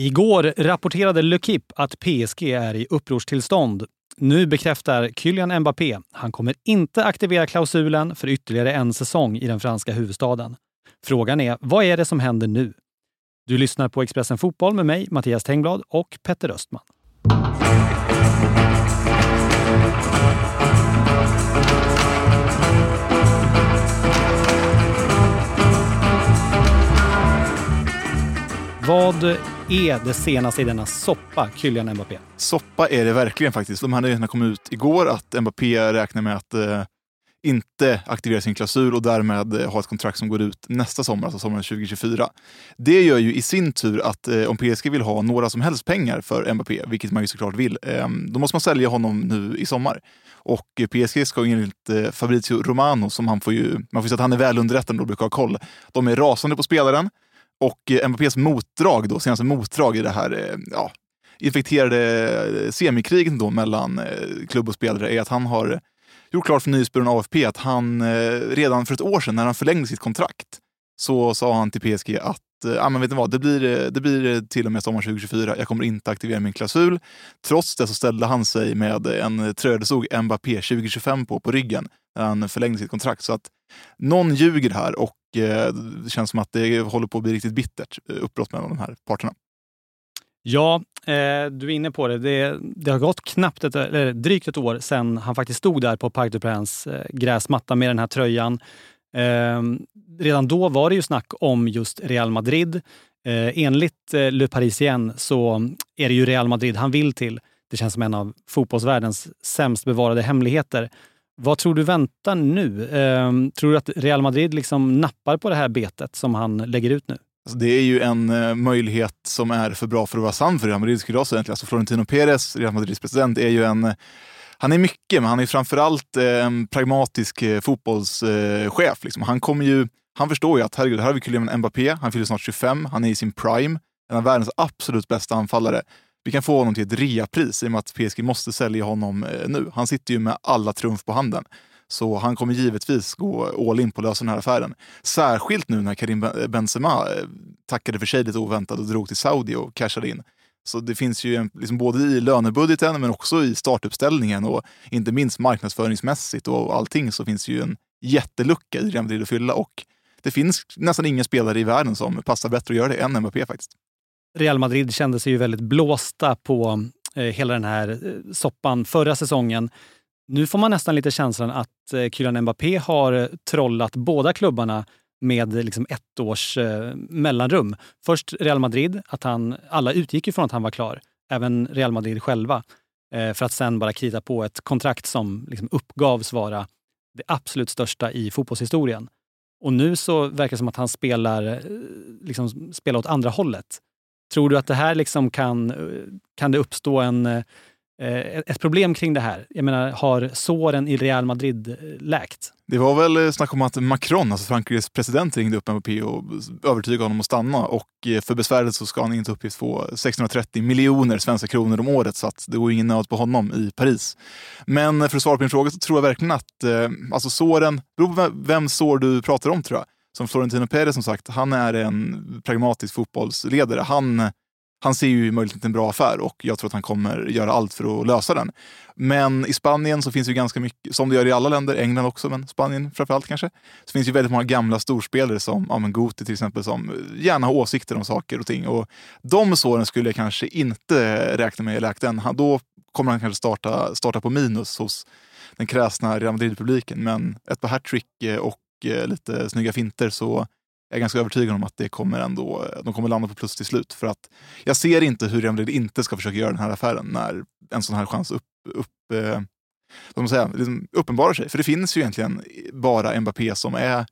Igår rapporterade Le Kip att PSG är i upprorstillstånd. Nu bekräftar Kylian Mbappé. Han kommer inte aktivera klausulen för ytterligare en säsong i den franska huvudstaden. Frågan är, vad är det som händer nu? Du lyssnar på Expressen Fotboll med mig, Mattias Tengblad och Petter Östman. Vad är det senaste i denna soppa, Kylian Mbappé? Soppa är det verkligen faktiskt. De här nyheterna kom ut igår att Mbappé räknar med att eh, inte aktivera sin klausul och därmed eh, ha ett kontrakt som går ut nästa sommar, alltså sommaren 2024. Det gör ju i sin tur att eh, om PSG vill ha några som helst pengar för Mbappé, vilket man ju såklart vill, eh, då måste man sälja honom nu i sommar. Och eh, PSG ska enligt eh, Fabrizio Romano, som han får ju, man får säga att han är välunderrättad och brukar ha koll, de är rasande på spelaren. Och eh, Mbappés motdrag, då, senaste motdrag i det här eh, ja, infekterade eh, semikriget då mellan eh, klubb och spelare är att han har gjort klart för nyhetsbyrån AFP att han redan för ett år sedan när han förlängde sitt kontrakt så sa han till PSG att eh, ah, men vet ni vad, det blir, eh, det blir eh, till och med sommaren 2024. Jag kommer inte aktivera min klausul. Trots det så ställde han sig med en tröja det stod Mbappé 2025 på, på ryggen när han förlängde sitt kontrakt. Så att någon ljuger här och Eh, det känns som att det håller på att bli riktigt bittert uppbrott mellan de här parterna. Ja, eh, du är inne på det. det. det. har gått knappt ett, eller drygt ett år sedan han faktiskt stod där på Parc des Princes gräsmatta med den här tröjan. Ehm, redan då var det ju snack om just Real Madrid. Eh, enligt eh, Le Parisien så är det ju Real Madrid han vill till. Det känns som en av fotbollsvärldens sämst bevarade hemligheter. Vad tror du väntar nu? Eh, tror du att Real Madrid liksom nappar på det här betet som han lägger ut nu? Alltså det är ju en eh, möjlighet som är för bra för att vara sann för Real Madrid skulle jag säga. Alltså Florentino Perez, Real Madrids president, är ju en han är mycket, men han är framförallt eh, en pragmatisk eh, fotbollschef. Liksom. Han, kommer ju, han förstår ju att herregud, här har vi Kylian Mbappé, han fyller snart 25, han är i sin prime, en av världens absolut bästa anfallare vi kan få honom till ett reapris i och med att PSG måste sälja honom eh, nu. Han sitter ju med alla trumf på handen. Så han kommer givetvis gå all in på att lösa den här affären. Särskilt nu när Karim Benzema tackade för sig lite oväntat och drog till Saudi och cashade in. Så det finns ju en, liksom både i lönebudgeten men också i startuppställningen och inte minst marknadsföringsmässigt och allting så finns ju en jättelucka i Real Madrid att fylla och det finns nästan ingen spelare i världen som passar bättre att göra det än Mbappé faktiskt. Real Madrid kände sig ju väldigt blåsta på eh, hela den här eh, soppan förra säsongen. Nu får man nästan lite känslan att eh, Kylian Mbappé har eh, trollat båda klubbarna med liksom ett års eh, mellanrum. Först Real Madrid, att han, alla utgick ifrån att han var klar, även Real Madrid själva, eh, för att sen bara krita på ett kontrakt som liksom uppgavs vara det absolut största i fotbollshistorien. Och nu så verkar det som att han spelar, eh, liksom, spelar åt andra hållet. Tror du att det här liksom kan, eh, kan det uppstå en, eh, Eh, ett problem kring det här? Jag menar, har såren i Real Madrid eh, läkt? Det var väl eh, snack om att Macron, alltså Frankrikes president, ringde upp Mbappé och övertygade honom att stanna. Och för besväret så ska han inte uppgift få 630 miljoner svenska kronor om året, så att det går ingen nöd på honom i Paris. Men för att svara på din fråga så tror jag verkligen att alltså såren, beror på vem sår du pratar om tror jag som Florentino Pérez som sagt, han är en pragmatisk fotbollsledare. Han, han ser ju möjligen en bra affär och jag tror att han kommer göra allt för att lösa den. Men i Spanien så finns det ju ganska mycket, som det gör i alla länder, England också, men Spanien framförallt kanske, så finns det ju väldigt många gamla storspelare som ja, men Guti till exempel, som gärna har åsikter om saker och ting. Och de såren skulle jag kanske inte räkna med i än. Då kommer han kanske starta, starta på minus hos den kräsna Real Madrid-publiken. Men ett par hattrick och eh, lite snygga finter så jag är ganska övertygad om att det kommer ändå, de kommer landa på plus till slut. För att jag ser inte hur Real Madrid inte ska försöka göra den här affären när en sån här chans upp, upp, eh, man säga, liksom uppenbarar sig. För det finns ju egentligen bara Mbappé som är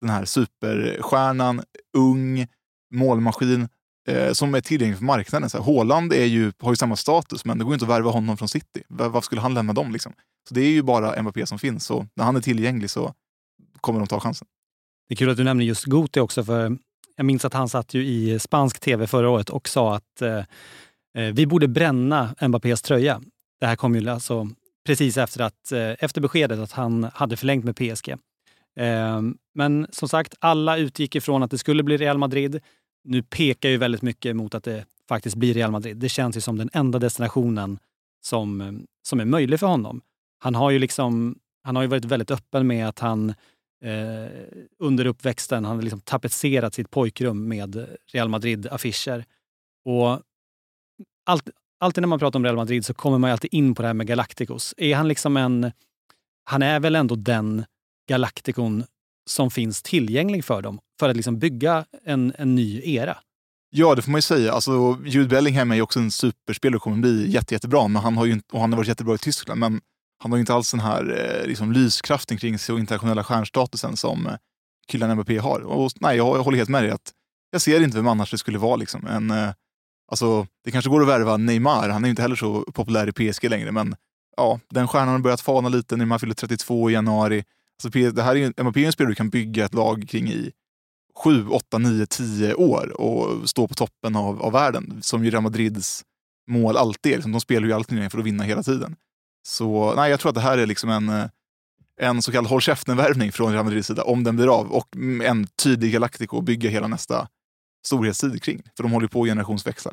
den här superstjärnan, ung, målmaskin eh, som är tillgänglig för marknaden. Så här, Håland är ju, har ju samma status, men det går inte att värva honom från City. Varför skulle han lämna dem? Liksom? Så det är ju bara Mbappé som finns. Och när han är tillgänglig så kommer de ta chansen. Det är kul att du nämner just Guti också, för jag minns att han satt ju i spansk tv förra året och sa att eh, eh, vi borde bränna Mbappés tröja. Det här kom ju alltså precis efter, att, eh, efter beskedet att han hade förlängt med PSG. Eh, men som sagt, alla utgick ifrån att det skulle bli Real Madrid. Nu pekar ju väldigt mycket mot att det faktiskt blir Real Madrid. Det känns ju som den enda destinationen som, som är möjlig för honom. Han har ju liksom, han har ju varit väldigt öppen med att han eh, under uppväxten, han har liksom tapetserat sitt pojkrum med Real Madrid-affischer. Och allt, alltid när man pratar om Real Madrid så kommer man alltid in på det här med Galacticos. Är han liksom en... Han är väl ändå den Galacticon som finns tillgänglig för dem för att liksom bygga en, en ny era. Ja, det får man ju säga. Alltså, Jude Bellingham är ju också en superspelare och kommer bli jätte, jättebra. Men han har ju och han har varit jättebra i Tyskland, men han har ju inte alls den här eh, liksom, lyskraften kring sig och internationella stjärnstatusen som eh, killarna Kylian Mbappé har. Och, nej, jag, jag håller helt med dig. att Jag ser inte vem annars det skulle vara. Liksom. En, eh, alltså, det kanske går att värva Neymar. Han är inte heller så populär i PSG längre, men ja, den stjärnan har börjat fana lite. Neymar fyller 32 i januari. Alltså, det här är, Mbappé är en spelare du kan bygga ett lag kring i 7, 8, 9, 10 år och stå på toppen av, av världen, som ju Real Madrids mål alltid är. Liksom, de spelar ju alltid för att vinna hela tiden. Så nej, jag tror att det här är liksom en, eh, en så kallad håll käften-värvning från Real Madrids sida, om den blir av. Och en tydlig Galactico att bygga hela nästa storhetstid kring. För de håller på att generationsväxla.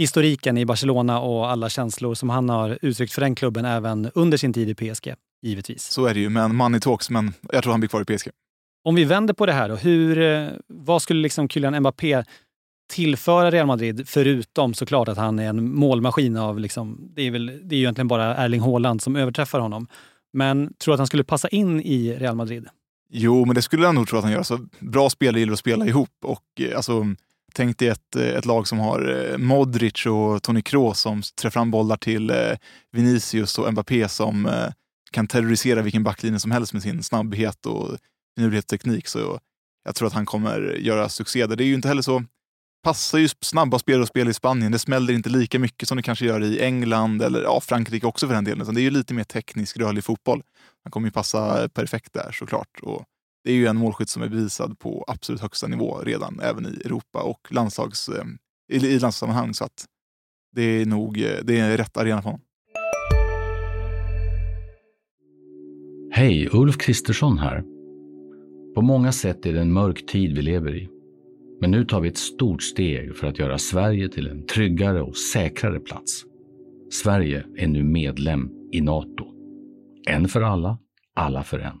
historiken i Barcelona och alla känslor som han har uttryckt för den klubben även under sin tid i PSG, givetvis. Så är det ju, men money talks, men jag tror han blir kvar i PSG. Om vi vänder på det här då, hur, eh, vad skulle liksom Kylian Mbappé tillföra Real Madrid, förutom såklart att han är en målmaskin av... Liksom, det, är väl, det är ju egentligen bara Erling Haaland som överträffar honom. Men tror du att han skulle passa in i Real Madrid? Jo, men det skulle jag nog tro att han gör. Så bra spelare gillar att spela ihop. Och, eh, alltså, Tänk dig ett, eh, ett lag som har eh, Modric och Toni Kroos som trär fram bollar till eh, Vinicius och Mbappé som kan terrorisera vilken backlinje som helst med sin snabbhet och finurlighet teknik. Så jag tror att han kommer göra succé där. Det är ju inte heller så passar ju snabba spelare att spela i Spanien. Det smäller inte lika mycket som det kanske gör i England eller ja, Frankrike också för den delen. det är ju lite mer teknisk, rörlig fotboll. Han kommer ju passa perfekt där såklart. Och det är ju en målskytt som är bevisad på absolut högsta nivå redan, även i Europa och landslags, eh, i, i landslagssammanhang. Så att det är nog eh, det är rätt arena för honom. Hej, Ulf Kristersson här. På många sätt är det en mörk tid vi lever i. Men nu tar vi ett stort steg för att göra Sverige till en tryggare och säkrare plats. Sverige är nu medlem i Nato. En för alla, alla för en.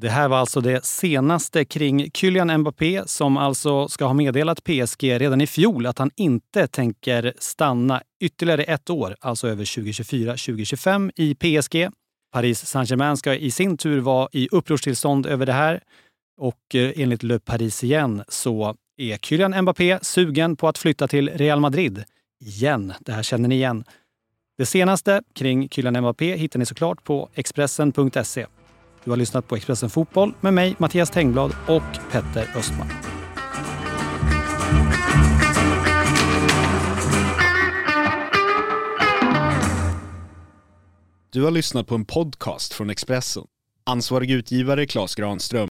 Det här var alltså det senaste kring Kylian Mbappé som alltså ska ha meddelat PSG redan i fjol att han inte tänker stanna ytterligare ett år, alltså över 2024-2025 i PSG. Paris Saint-Germain ska i sin tur vara i upprorstillstånd över det här och eh, enligt Le Parisien så är Kylian Mbappé sugen på att flytta till Real Madrid. Igen, det här känner ni igen. Det senaste kring Kylian Mbappé hittar ni såklart på Expressen.se. Du har lyssnat på Expressen Fotboll med mig, Mattias Tengblad och Petter Östman. Du har lyssnat på en podcast från Expressen. Ansvarig utgivare Klas Granström